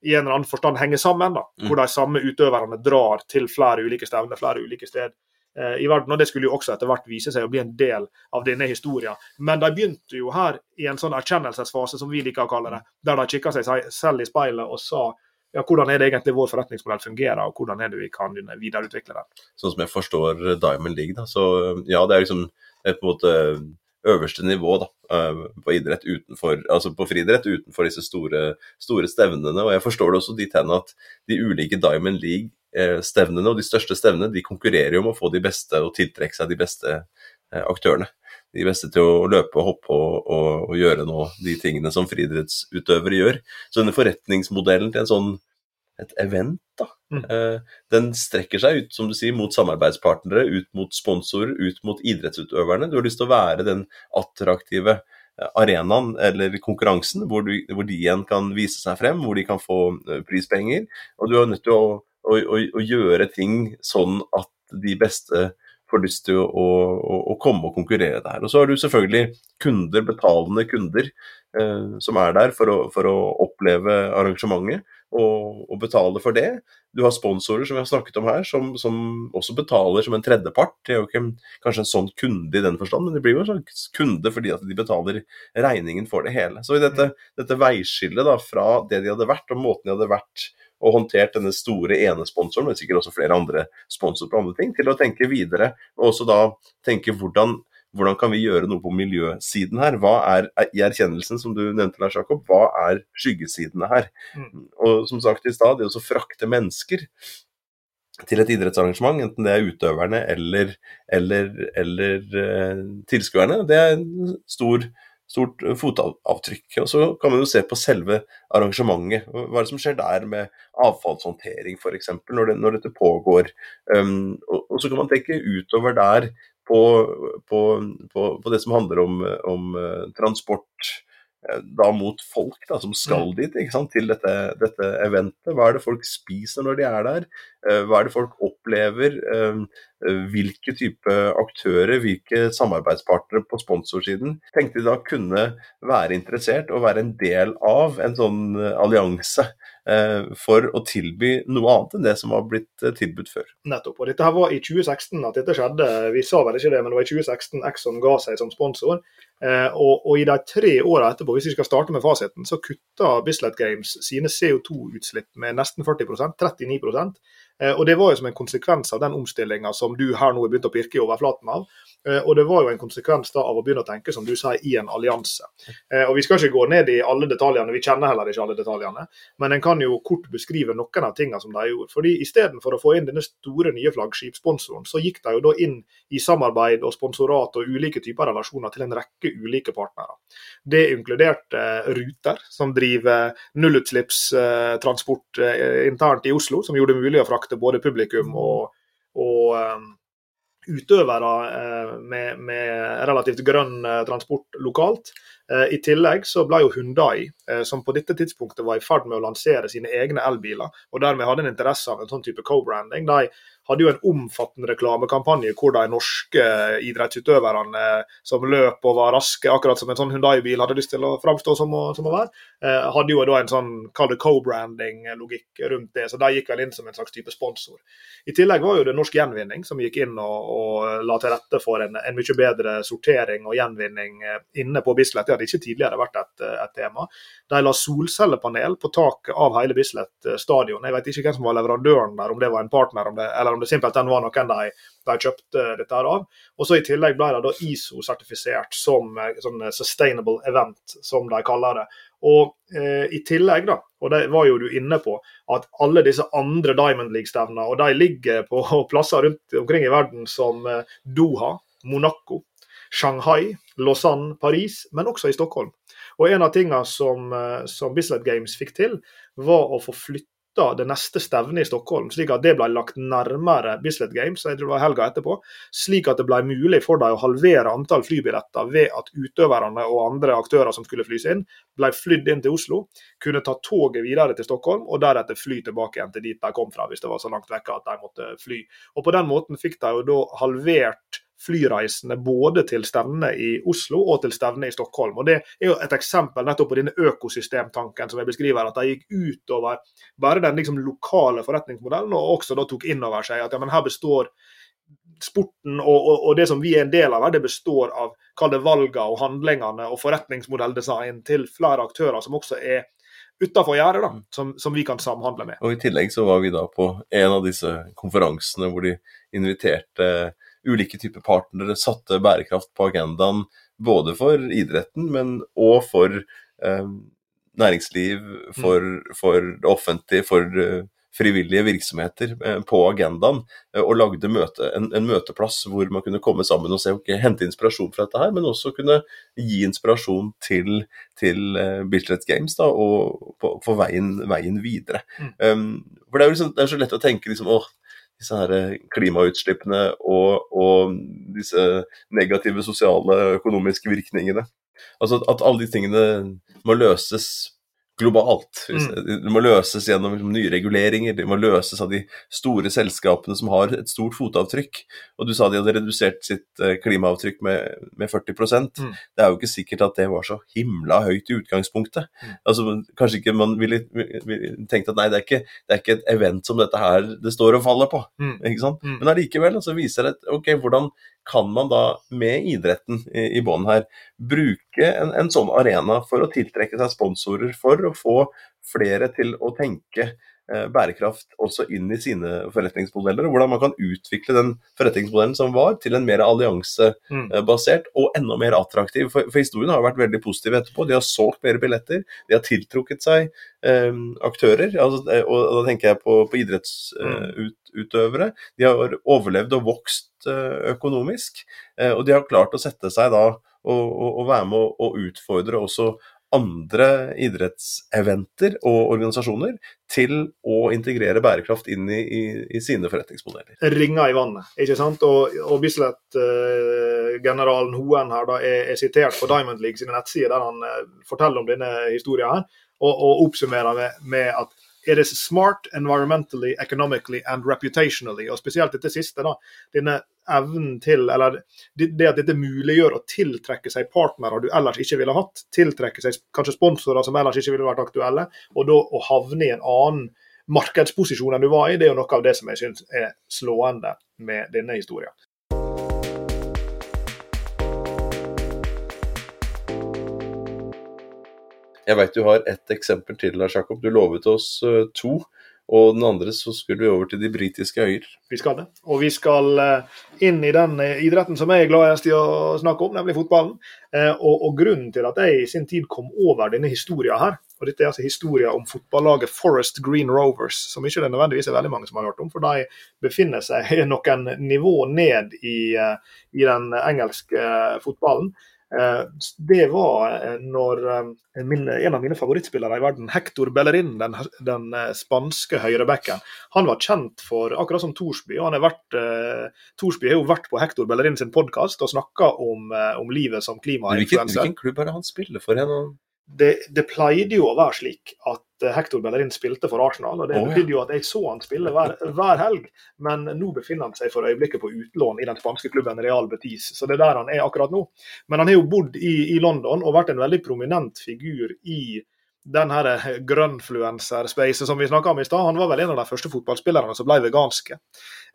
i en eller annen forstand henger sammen. da, mm. Hvor de samme utøverne drar til flere ulike stevner flere ulike steder eh, i verden. og Det skulle jo også etter hvert vise seg å bli en del av denne historien. Men de begynte jo her i en sånn erkjennelsesfase, som vi liker å kalle det, der de kikka seg selv i speilet og sa ja, hvordan er det egentlig vår forretningsmodell fungerer, og hvordan er det vi kan videreutvikle den. Sånn som jeg forstår Diamond League, da, så ja, det er liksom et på en måte øverste nivå da, eh, på idrett utenfor, altså på friidrett utenfor disse store, store, stevnene. Og jeg forstår det også dit hen at de ulike Diamond League-stevnene og de største stevnene de konkurrerer om å få de beste og tiltrekke seg de beste eh, aktørene. De beste til å løpe og hoppe og, og, og gjøre noe, de tingene som friidrettsutøvere gjør. Så denne forretningsmodellen til en sånn et event, da. Mm. Uh, den strekker seg ut, som du sier, mot samarbeidspartnere, ut mot sponsorer, ut mot idrettsutøverne. Du har lyst til å være den attraktive eh, arenaen eller konkurransen hvor, du, hvor, de igjen kan vise seg frem, hvor de kan få eh, prispenger. Og du er nødt til å, å, å, å gjøre ting sånn at de beste får lyst til å, å, å, komme og konkurrere der. Og så har du selvfølgelig kunder, betalende kunder, eh, som er der for å, for å oppleve arrangementet og, og, betale for det. Du har sponsorer som vi har snakket om her, som, som også betaler som en tredjepart. Det er jo ikke kanskje en sånn kunde i den forstand, men det blir jo en slags kunde fordi at de betaler regningen for det hele. Så i dette, dette veiskillet da, fra det de hadde vært, og måten de hadde vært og håndtert denne store ene sponsoren, men sikkert også flere andre sponsorer på andre ting, til å tenke videre, og også da tenke hvordan hvordan kan vi gjøre noe på miljøsiden her? Hva er i erkjennelsen, som du nevnte, Lars Jakob, hva er skyggesidene her? Mm. Og som sagt i stad, det å frakte mennesker til et idrettsarrangement, enten det er utøverne eller, eller, eller uh, tilskuerne, det er en stor, stort fotavtrykk. Og så kan man jo se på selve arrangementet. Hva er det som skjer der med avfallshåndtering f.eks. Når, det, når dette pågår. Um, og, og, så kan man tenke utover der på, på, på, på det som handler om, om uh, transport uh, da mot folk da, som skal mm. dit til dette, dette, eventet. Hva er det folk spiser når de er der? Uh, hva er det folk opplever? hvilke type aktører, hvilke samarbeidspartnere på sponsorsiden tenkte de da kunne være interessert og være en del av en sånn allianse Eh, for å tilby noe annet enn det som var blitt eh, tilbudt før. Nettopp. og Dette her var i 2016 at dette skjedde. Vi sa vel ikke det, men det var i 2016 Exxon ga seg som sponsor. Eh, og, og, i de tre åra etterpå, hvis vi skal starte med fasiten, så kutta Bislett Games sine CO2-utslipp med nesten 40% 39 eh, og Det var jo som en konsekvens av den omstillinga som du her nå har begynt å pirke i overflaten av. Eh, og det var jo en konsekvens da av å begynne å tenke som du sier, i en allianse. Eh, og Vi skal ikke gå ned i alle detaljene, vi kjenner heller ikke alle detaljene. Men en kan jo kort beskrive noen av tingene som de gjorde. Fordi Istedenfor å få inn denne store nye flaggskipsponsoren, så gikk de jo da inn i samarbeid og sponsorat og ulike typer relasjoner til en rekke ulike partnere. Det inkluderte eh, Ruter, som driver nullutslippstransport internt i Oslo, som gjorde det mulig å frakte både publikum og, og utøvere eh, med, med, relativt grønn eh, transport lokalt. I tillegg så ble jo Hundai, som på dette tidspunktet var i ferd med å lansere sine egne elbiler, og dermed hadde en interesse av en sånn type co-branding, de hadde jo en omfattende reklamekampanje hvor de norske idrettsutøverne som løp og var raske, akkurat som en sånn Hundai-bil hadde lyst til å framstå som, som, å være, eh, hadde jo da en sånn kall det co-branding-logikk rundt det. Så de gikk vel inn som en slags type sponsor. I tillegg var jo det Norsk Gjenvinning som gikk inn og, og la til rette for en, en, mye bedre sortering og gjenvinning eh, inne på Bislett. Hadde ikke tidligere vært et, et tema. De la solcellepanel på taket av hele Bislett stadion. Jeg vet ikke hvem som var leverandøren der, om det var en partner om det, eller om det simpelthen var noen de, de kjøpte dette her av. Og så I tillegg ble da ISO-sertifisert som sånn sustainable event, som de kaller det. Og eh, I tillegg, da, og det var jo du inne på, at alle disse andre Diamond League-stevnene, og de ligger på plasser rundt omkring i verden som eh, Doha, Monaco, Shanghai, Lausanne, Paris, men også i Stockholm. Og En av tingene som, eh, som Bislett Games fikk til, var å få flytta det neste stevnet i Stockholm, slik at det ble lagt nærmere Bislett Games jeg tror det var helga etterpå, slik at det ble mulig for dem å halvere antall flybilletter ved at utøverne og andre aktører som skulle flys inn, ble flydd inn til Oslo, kunne ta toget videre til Stockholm og deretter fly tilbake igjen til dit de kom fra, hvis det var så langt vekk at de måtte fly. Og På den måten fikk de jo da halvert flyreisene både til stevnene i Oslo og til stevnene i Stockholm. Og Det er jo et eksempel nettopp på denne økosystemtanken som jeg beskriver, at de gikk utover bare den liksom lokale forretningsmodellen, og også da tok inn over seg at ja, men her består sporten og, og, og, det som vi er en del av, her, det består av kall det valgene og handlingene og forretningsmodelldesign til flere aktører som også er utafor gjerdet, da, som, som, vi kan samhandle med. Og I tillegg så var vi da på en av disse konferansene hvor de inviterte ulike typer partnere satte bærekraft på agendaen både for idretten, men òg for eh, næringsliv, for, for, det offentlige, for eh, frivillige virksomheter eh, på agendaen. Uh, og lagde møte, en, en, møteplass hvor man kunne komme sammen og se, okay, hente inspirasjon fra dette her, men også kunne gi inspirasjon til, til Bislett Games da, og på, på veien, veien videre. Mm. Um, for det er, liksom, det er, så lett å tenke liksom, åh, disse her klimautslippene og, og, disse negative sosiale økonomiske virkningene. Altså at alle de tingene må løses globalt. Mm. Det må løses gjennom liksom, nye reguleringer, det må løses av de store selskapene som har et stort fotavtrykk. Og du sa de hadde redusert sitt eh, klimaavtrykk med, med 40 mm. Det er jo ikke sikkert at det var så himla høyt i utgangspunktet. Mm. Altså, Kanskje ikke man ville, ville tenkt at nei, det er, ikke, det er, ikke, et event som dette her det står og faller på. Mm. ikke sant? Mm. Men allikevel så viser det ok, hvordan kan man da med idretten i, i bånn her bruke en, en, sånn arena for å tiltrekke seg sponsorer, for å få flere til å tenke eh, bærekraft også inn i sine forretningsmodeller, og hvordan man kan utvikle den forretningsmodellen som var, til en mer alliansebasert og enda mer attraktiv. For, for, historien har vært veldig positiv etterpå. De har solgt mer billetter, de har tiltrukket seg eh, aktører, altså, eh, og, og, da tenker jeg på, på idrettsutøvere. Eh, de har overlevd og vokst Eh, økonomisk. Eh, og de har klart å sette seg da og, og, og være med å utfordre også andre idrettseventer og organisasjoner til å integrere bærekraft inn i, i, i sine forretningsmodeller. Ringer i vannet, ikke sant. Og, og Bislett-generalen eh, Hoen her da er, er, sitert på Diamond League sine nettsider der han eh, forteller om denne historien her, og, og oppsummerer med, med at It is smart environmentally, economically and reputationally. Og spesielt dette siste, da. Denne evnen til, eller det at dette muliggjør å tiltrekke seg partnere du ellers ikke ville hatt. Tiltrekke seg kanskje sponsorer som ellers ikke ville vært aktuelle. Og da å havne i en annen markedsposisjon enn du var i, det er jo noe av det som jeg syns er slående med denne historien. Jeg veit du har ett eksempel til, Lars Jakob. Du lovet oss uh, to. Og den andre så skulle vi over til de britiske øyer. Vi skal det. Og vi skal uh, inn i den uh, idretten som jeg er gladest i å snakke om, nemlig fotballen. Og, og, grunnen til at jeg i sin tid kom over denne historien her, og dette er altså historien om fotballaget Forest Green Rovers, som ikke det nødvendigvis er veldig mange som har hørt om, for de befinner seg noen nivå ned i, i den engelske fotballen. Eh, det var eh, når eh, en av mine favorittspillere i verden, Hector Bellerin, den, den spanske høyrebacken, han var kjent for, akkurat som Thorsby, og han har vært, Thorsby har jo vært på Hector Bellerin sin podkast og snakka om, om, livet som klimainfluenser. Hvilken, hvilken klubb er det han spiller for det, det, pleide jo å være slik at eh, Hector Bellerin spilte for Arsenal. og Det oh, betydde jo at jeg så han spille hver, hver, helg, men nå befinner han seg for øyeblikket på utlån i den spanske klubben Real Betis. Så det er der han er akkurat nå. Men han har jo bodd i, i London og vært en veldig prominent figur i den her eh, grønnfluencer-spacet som vi snakka om i stad. Han var vel en av de første fotballspillerne som ble veganske.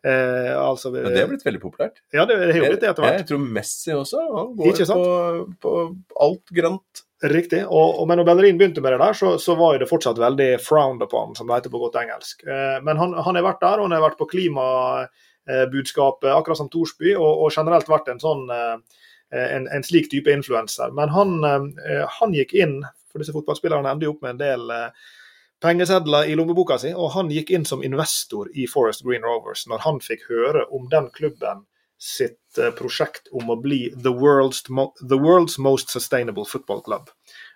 Eh, altså, ja, det har blitt veldig populært. Ja, det har jo blitt det etter hvert. Jeg, jeg tror Messi også. Han går på, på alt grønt. Riktig. Og, og, men når Bellerin begynte med det der, så, så, var det fortsatt veldig frowned upon, som det heter på godt engelsk. Eh, men han, han, har vært der, og han har vært på klimabudskapet, akkurat som Thorsby, og, og generelt vært en sånn eh, en, en, slik type influenser. Men han, eh, han, gikk inn, for disse fotballspillerne ender jo opp med en del eh, pengesedler i lommeboka si, og han gikk inn som investor i Forest Green Rovers når han fikk høre om den klubben sitt eh, prosjekt om å bli the world's, the world's most sustainable football club.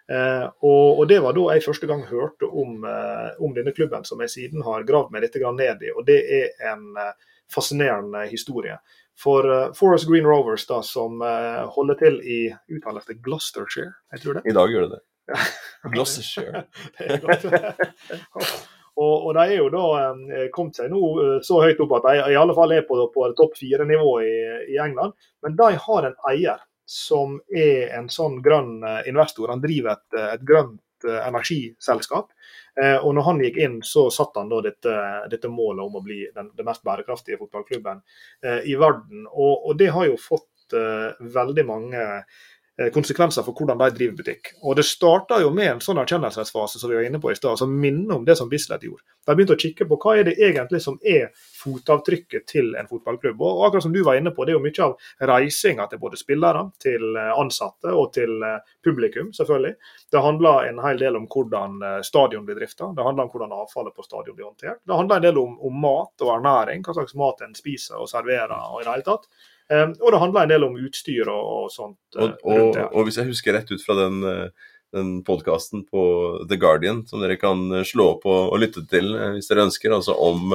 Eh, og, og, Det var da jeg første gang hørte om, eh, om denne klubben, som jeg siden har gravd meg litt ned i. og Det er en eh, fascinerende historie. For uh, Forest Green Rovers, da, som uh, holder til i uttales det Gloucestershire, jeg tror det. I dag gjør det det. Gloucestershire. Og, og, de er jo da eh, kommet seg nå eh, så høyt opp at de i alle fall er på, på topp fire-nivå i, i, England. Men de har en eier som er en sånn grønn eh, investor. Han driver et, et grønt eh, energiselskap. Eh, og når han gikk inn, så satte han da dette, dette målet om å bli den, den mest bærekraftige fotballklubben eh, i verden. Og, og, det har jo fått veldig mange Eh, konsekvenser for hvordan de driver butikk. Og Det starta jo med en sånn erkjennelsesfase som vi var inne på i sted, som minner om det som Bislett gjorde. De begynte å kikke på hva er det egentlig som er fotavtrykket til en fotballklubb. Og akkurat som du var inne på, Det er jo mye av reisinga til både spillere, til eh, ansatte og til eh, publikum, selvfølgelig. Det handler en hel del om hvordan stadion blir drifta, det handler om hvordan avfallet på stadion blir håndtert. Det handler en del om, om mat og ernæring, hva slags mat en spiser og serverer og i det hele tatt. Ehm, og det handler en del om utstyr og, og sånt. Og, eh, og, og, hvis jeg husker rett ut fra den, eh, den podkasten på The Guardian, som dere kan eh, slå opp og, og lytte til hvis dere ønsker, altså om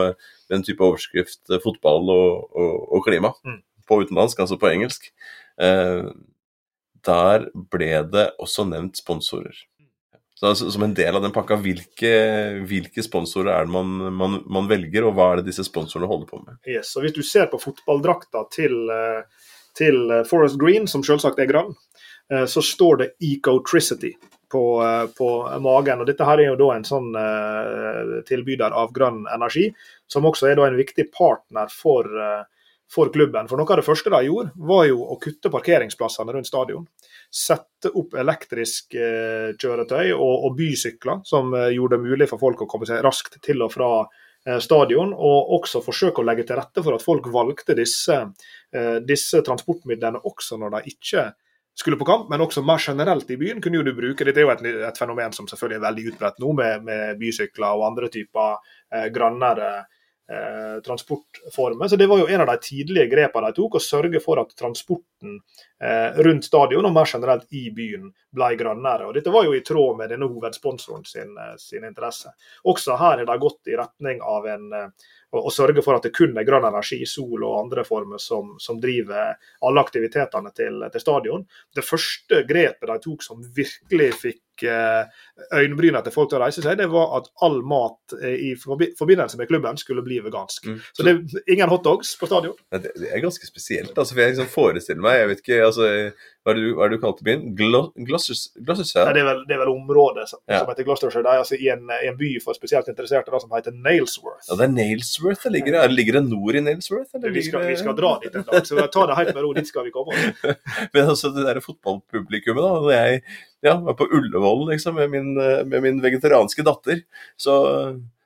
den type overskrift fotball og, klima mm. på utenlandsk, altså på engelsk, eh, der ble det også nevnt sponsorer. Så altså, Som en del av den pakka, hvilke, hvilke sponsorer er det man, man, man, velger, og hva er det disse sponsorene holder på med? Yes, og Hvis du ser på fotballdrakta til, eh, til eh, Forest Green, som selvsagt er grønn, eh, så står det Ecotricity på, på, magen. og Dette her er jo da en sånn tilbyder av grønn energi, som også er da en viktig partner for, for klubben. For Noe av det første de gjorde, var jo å kutte parkeringsplassene rundt stadion sette opp elektrisk eh, kjøretøy og, og, bysykler, som eh, gjorde det mulig for folk å komme seg raskt til og fra eh, stadion, og også forsøke å legge til rette for at folk valgte disse, eh, disse transportmidlene også når de ikke skulle på kamp, men også mer generelt i byen kunne jo du bruke Dette er jo et, et fenomen som selvfølgelig er veldig utbredt nå, med, med bysykler og andre typer eh, grønnere eh, transportformer. Så Det var jo en av de tidlige grepene de tok, å sørge for at transporten eh, rundt stadion og mer generelt i byen ble grønnere. Og Dette var jo i tråd med denne hovedsponsoren sin, eh, sin interesse. Også her har de gått i retning av en å, å sørge for at det kun er grønn energi, sol og andre former som, som driver alle aktivitetene til, til, stadion. Det første grepet de tok som virkelig fikk øyenbryna til folk til å reise seg, det var at all mat eh, i forbindelse med klubben skulle bli vegansk. Mm. Så det er ingen hotdogs på stadion. Det, det, er ganske spesielt. altså, for Jeg liksom forestiller meg jeg vet ikke, altså, Hva er det du, hva er det du kalte byen? Gloucestershire? Ja, det, er vel, det er vel området som, ja. som heter Gloucestershire. Det er altså i en, en, by for spesielt interesserte da, som heter Nailsworth. Ja, det er Nailsworth det ligger der. Ligger det nord i Nailsworth? Eller vi, skal, vi skal dra dit en dag, så ta det helt med ro. Dit skal vi komme. Men altså, det der fotballpublikummet, da. når jeg ja, var på Ullevål liksom, med min, eh, med min vegetarianske datter. Så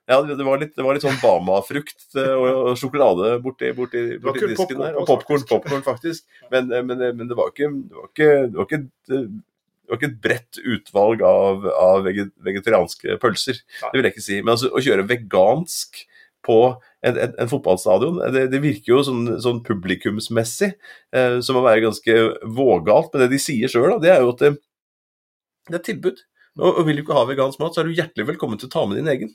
ja, det var litt, det var litt sånn Bama-frukt eh, og, sjokolade borti, borti, borti disken der. Og popkorn, popcorn faktisk. Men, eh, men, men, det var ikke, det var ikke, det var ikke det var ikke et bredt utvalg av, av vegetarianske pølser. Det vil jeg ikke si. Men altså, å kjøre vegansk på en, en, en fotballstadion. Det, det, virker jo sånn, sånn publikumsmessig eh, som å være ganske vågalt. Men det de sier sjøl, det er jo at det, er et tilbud. Og, Vil du ikke ha vegansk mat, så er du hjertelig velkommen til å ta med din egen.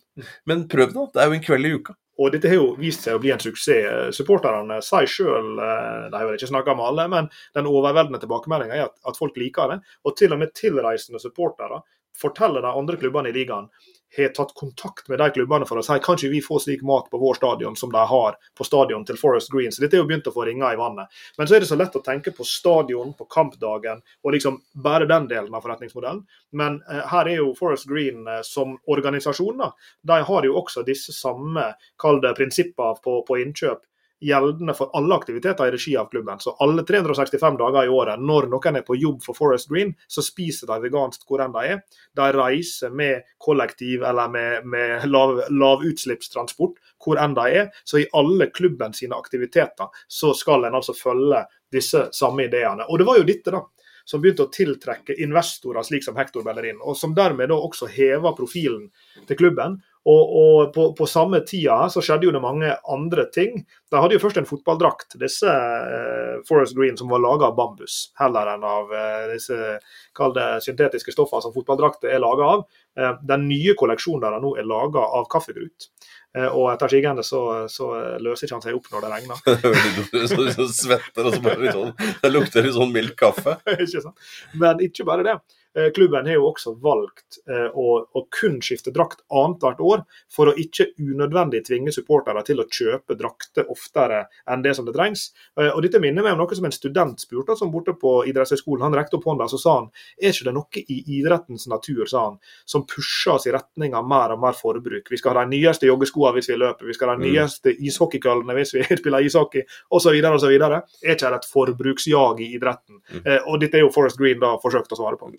Men prøv nå, det er jo en kveld i uka. Og dette har jo vist seg å bli en suksess. Supporterne sier sjøl, eh, de har vel ikke snakka med alle, men den overveldende tilbakemeldinga er at, at, folk liker det. Og til og med tilreisende supportere forteller de andre klubbene i ligaen har tatt kontakt med de klubbene for å si kan ikke vi få slik mat på vår stadion som de har på stadion til Forest Green. Så dette er jo begynt å få ringer i vannet. Men så er det så lett å tenke på stadion, på kampdagen og liksom bare den delen av forretningsmodellen. Men eh, her er jo Forest Green eh, som organisasjon, da, de har jo også disse samme kall det prinsipper på, på innkjøp gjeldende for alle aktiviteter i regi av klubben. Så alle 365 dager i året, når noen er på jobb for Forest Green, så spiser de vegansk hvor enn de er. De reiser med kollektiv eller med, med lav, lavutslippstransport hvor enn de er. Så i alle klubben sine aktiviteter så skal en altså følge disse samme ideene. Og det var jo dette, da som begynte å tiltrekke investorer, slik som Hector Bellerin, og som dermed da også heva profilen til klubben. Og, og på, på, samme tida så skjedde jo det mange andre ting. De hadde jo først en fotballdrakt, disse eh, Forest Green, som var laga av bambus, heller enn av eh, disse kalde syntetiske stoffene som fotballdrakter er laga av. Eh, den nye kolleksjonen der nå er laga av kaffegrut. Og etter sigende så, så, løser ikke han seg opp når det regner. så svetter og så bare sånn, Det lukter litt sånn mild kaffe. ikke sant? Men ikke bare det. Eh, klubben har jo også valgt eh, å, å kun skifte drakt annethvert år, for å ikke unødvendig tvinge supportere til å kjøpe drakter oftere enn det som det trengs. Eh, og Dette minner meg om noe som en student spurte som borte på idrettshøyskolen. Han rekte opp hånda og sa han, er ikke det noe i idrettens natur sa han, som pusher oss i retning av mer og mer forbruk. Vi skal ha de nyeste joggeskoene hvis vi løper, vi skal ha de mm. nyeste ishockeykøllene hvis vi spiller ishockey, osv. osv. Er ikke det et forbruksjag i idretten? Mm. Og dette er jo Forest Green da forsøkt å svare på.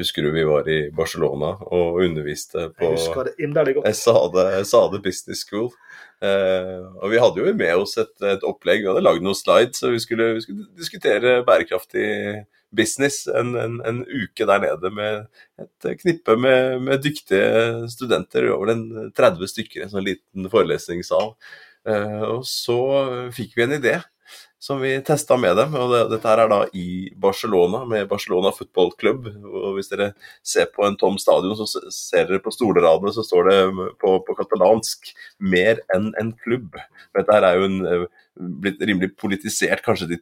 Husker du vi var i Barcelona og underviste på Sade, Sade Business School? Eh, og vi hadde jo med oss et, et opplegg, vi hadde lagd noen slides, så vi skulle, vi skulle diskutere bærekraftig business en, en, en, uke der nede med et knippe med, med dyktige studenter, over den 30 stykker i en sånn liten forelesningssal. Eh, og så fikk vi en idé som vi testa med dem. og det, Dette her er da i Barcelona, med Barcelona Football Club. og Hvis dere ser på en tom stadion, så ser dere på stoleradene så står det på, på katalansk 'mer enn en klubb'. Dette her er jo en, eh, blitt rimelig politisert kanskje de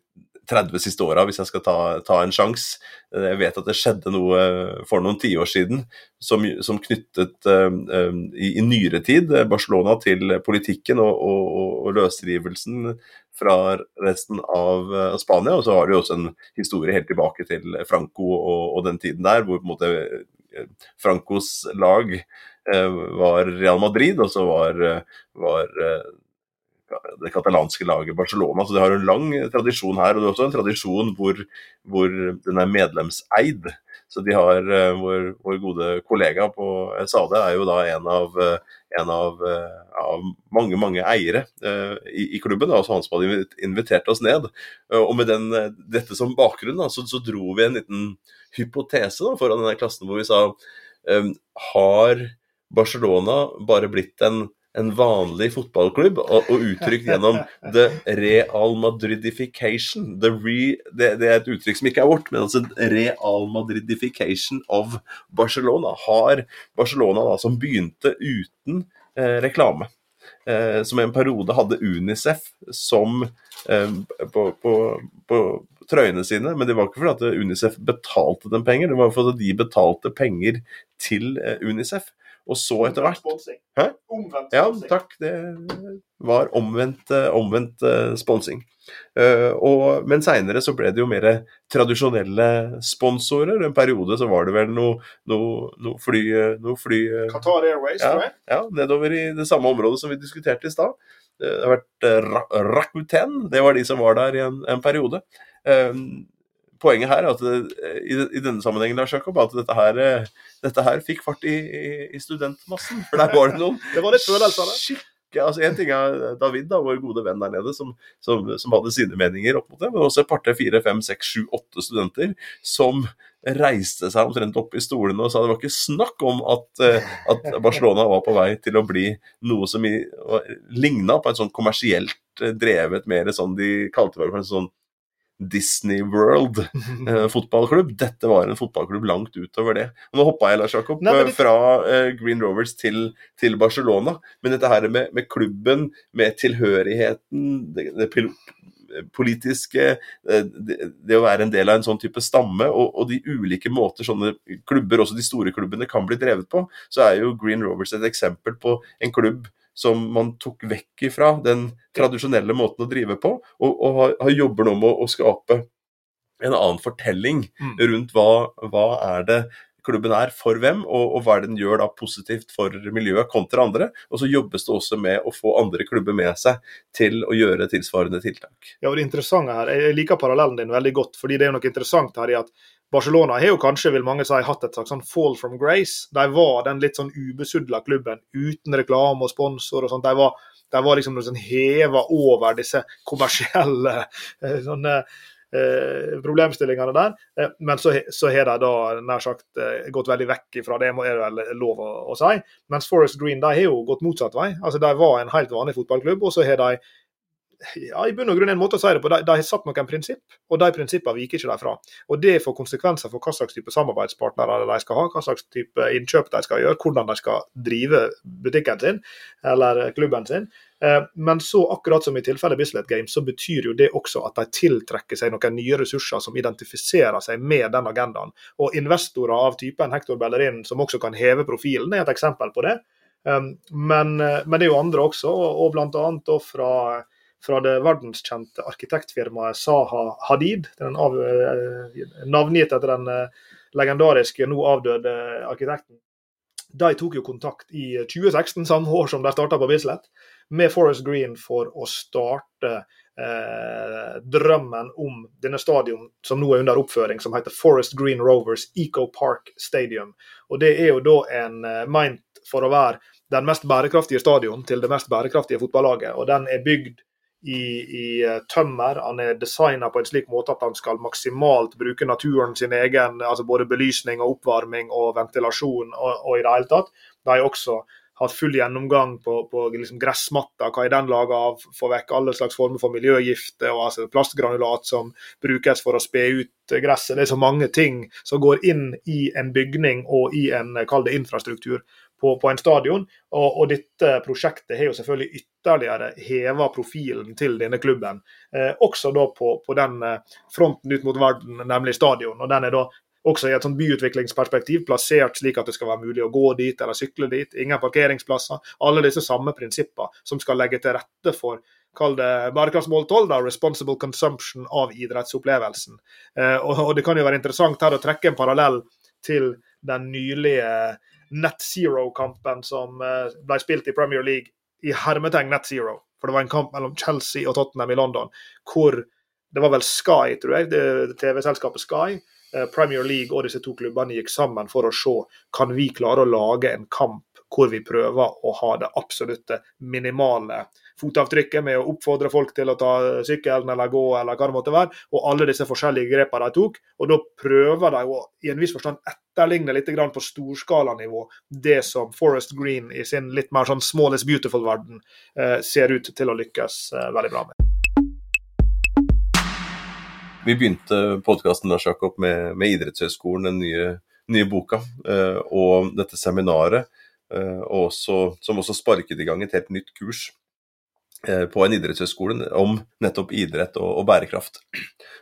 30 siste åra, hvis jeg skal ta, ta en sjanse. Jeg vet at det skjedde noe for noen tiår siden som, som knyttet um, i, i, nyere tid Barcelona til politikken og, og, og løsrivelsen fra resten av Spania. Og så har de også en historie helt tilbake til Franco og, og den tiden der, hvor på en måte Francos lag var Real Madrid, og så var, var det katalanske laget Barcelona. Så de har en lang tradisjon her. Og det er også en tradisjon hvor, hvor den er medlemseid. Så de har uh, vår, vår, gode kollega på Sade er jo da en av, uh, en av, uh, av mange, mange eiere i, i, klubben. Da, altså han som hadde invitert oss ned. og med den, dette som bakgrunn da, så, så, dro vi en liten hypotese da, foran denne klassen hvor vi sa har Barcelona bare blitt en en vanlig fotballklubb, og, og uttrykt gjennom the real madridification. The re, det, det, er et uttrykk som ikke er vårt, men altså real madridification of Barcelona. Har Barcelona da, som begynte uten eh, reklame, eh, som en periode hadde Unicef som eh, på, på, på trøyene sine, men det var ikke fordi at Unicef betalte dem penger, det var fordi de betalte penger til eh, Unicef. Og så etter hvert Hæ? Omvendt sponsing. Ja, takk. Det var omvendt, eh, omvendt uh, sponsing. Uh, og, men seinere så ble det jo mer tradisjonelle sponsorer. En periode så var det vel noe, noe, noe fly, noe fly Qatar Airways, ja, tror jeg. Ja, nedover i det samme området som vi diskuterte i stad. Det har vært Rakuten, det var de som var der i en, en periode. Uh, poenget her at det, i, i, denne sammenhengen Lars Jakob, at dette her, dette her fikk fart i, i, studentmassen. For der var det noen det var litt følelser, skikkelig altså En ting er David, da, vår gode venn der nede, som, som, som hadde sine meninger opp mot det, men også et par-tre, fire, fem, seks, sju, åtte studenter som reiste seg omtrent opp i stolene og sa det var ikke snakk om at, uh, at Barcelona var på vei til å bli noe som ligna på en sånn kommersielt drevet mer sånn de kalte det for en sånn Disney World eh, fotballklubb. Dette var en fotballklubb langt utover det. Og nå hoppa jeg Lars Jakob, Nei, det... fra eh, Green Rovers til, til, Barcelona. Men dette her med, med klubben, med tilhørigheten, det, det politiske, eh, det, det, å være en del av en sånn type stamme, og, og, de ulike måter sånne klubber, også de store klubbene, kan bli drevet på, så er jo Green Rovers et eksempel på en klubb som man tok vekk ifra den tradisjonelle måten å drive på, og, og har, har jobber nå med å, skape en annen fortelling mm. rundt hva, hva er det klubben er for hvem, og, og, hva er det den gjør da positivt for miljøet kontra andre. Og så jobbes det også med å få andre klubber med seg til å gjøre tilsvarende tiltak. Ja, og det interessante her, Jeg liker parallellen din veldig godt, fordi det er noe interessant her i at Barcelona har jo kanskje, vil mange si, hatt et slags sånn fall from grace. De var den litt sånn ubesudla klubben uten reklame og sponsor og sånt. De var, de var liksom sånn heva over disse kommersielle eh, sånne, eh, problemstillingene der. Eh, men så, har de da nær sagt eh, gått veldig vekk fra det, er det vel lov å, å si. Mens Forest Green de har jo gått motsatt vei. Altså De var en helt vanlig fotballklubb, og så har de ja, i bunn og grunn en måte å si det på. De, har satt noen prinsipp, og de prinsippene viker ikke de fra. Og Det får konsekvenser for hva slags type samarbeidspartnere de skal ha, hva slags type innkjøp de skal gjøre, hvordan de skal drive butikken sin eller klubben sin. Eh, men så akkurat som i tilfellet Bislett Games, så betyr jo det også at de tiltrekker seg noen nye ressurser som identifiserer seg med den agendaen. Og investorer av typen Hector Bellerin, som også kan heve profilen, er et eksempel på det. Eh, men, eh, men det er jo andre også, og bl.a. fra fra det verdenskjente arkitektfirmaet Saha Hadid. Den av, eh, navngitt etter den eh, legendariske, nå avdøde arkitekten. De tok jo kontakt i 2016, samme år som de starta på Bislett, med Forest Green for å starte eh, drømmen om denne stadion som nå er under oppføring, som heter Forest Green Rovers Eco Park Stadium. Og Det er jo da en eh, meint for å være den mest bærekraftige stadion til det mest bærekraftige fotballaget. og Den er bygd i, i eh, tømmer. Han er designa på en slik måte at han skal maksimalt bruke naturen sin egen, altså både belysning og oppvarming og ventilasjon og, og i det hele tatt. De har også hatt full gjennomgang på, på liksom gressmatta, hva er den laga av, få vekk alle slags former for miljøgifter og altså plastgranulat som brukes for å spe ut gresset. Det er så mange ting som går inn i en bygning og i en kall det infrastruktur på, på en stadion. Og, og, dette prosjektet har jo selvfølgelig ytterligere heva profilen til denne klubben. Eh, også da på, på, den eh, fronten ut mot verden, nemlig stadion. og Den er da også i et sånt byutviklingsperspektiv plassert slik at det skal være mulig å gå dit eller sykle dit. Ingen parkeringsplasser. Alle disse samme prinsipper som skal legge til rette for kall det bærekraftsmål 12, da, responsible consumption av idrettsopplevelsen. Eh, og, og, Det kan jo være interessant her å trekke en parallell til den nylige net zero-kampen som eh, ble spilt i Premier League i hermetegn net zero. For det var en kamp mellom Chelsea og Tottenham i London hvor det var vel Sky, tror jeg, TV-selskapet Sky, eh, Premier League og disse to klubbene gikk sammen for å se kan vi klare å lage en kamp hvor vi prøver å ha det absolutte minimale fotavtrykket med å oppfordre folk til å ta sykkelen eller gå eller hva det måtte være, og alle disse forskjellige grepene de tok. Og da prøver de å i en viss forstand etterligne litt på storskalanivå det som Forest Green i sin litt mer sånn small is beautiful-verden eh, ser ut til å lykkes eh, veldig bra med. Vi begynte podkasten med, med Idrettshøgskolen, den nye, nye boka, eh, og dette seminaret. Eh, også, som også sparket i gang et helt nytt kurs på en idrettshøyskole om nettopp idrett og, og, bærekraft.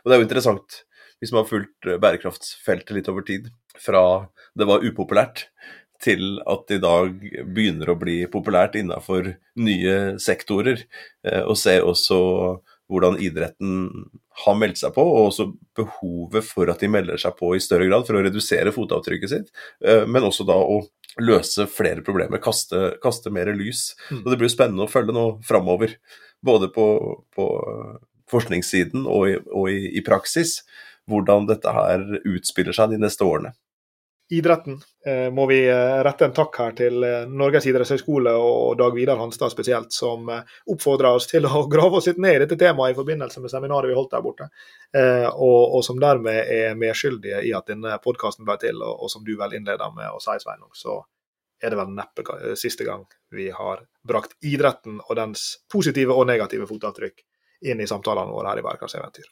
Og Det er jo interessant, hvis man har fulgt eh, bærekraftsfeltet litt over tid, fra det var upopulært til at det i dag begynner å bli populært innenfor nye sektorer, eh, og ser også hvordan idretten har meldt seg på, og også behovet for at de melder seg på i større grad for å redusere fotavtrykket sitt, men også da å løse flere problemer, kaste, kaste mer lys. Mm. Og Det blir spennende å følge nå framover, både på, på forskningssiden og, i, og i, i, praksis, hvordan dette her utspiller seg de neste årene. Idretten. Eh, må vi eh, rette en takk her til eh, Norges idrettshøgskole og Dag Vidar Hanstad spesielt, som oppfordra oss til å grave oss litt ned i dette temaet i forbindelse med seminaret vi holdt der borte. Og, og som dermed er medskyldige i at denne podkasten ble til. Og, og, som du vel innleda med å si, Sveinung, så er det vel neppe siste gang vi har brakt idretten og dens positive og negative fotavtrykk inn i samtalene våre her i Bærekraftseventyr.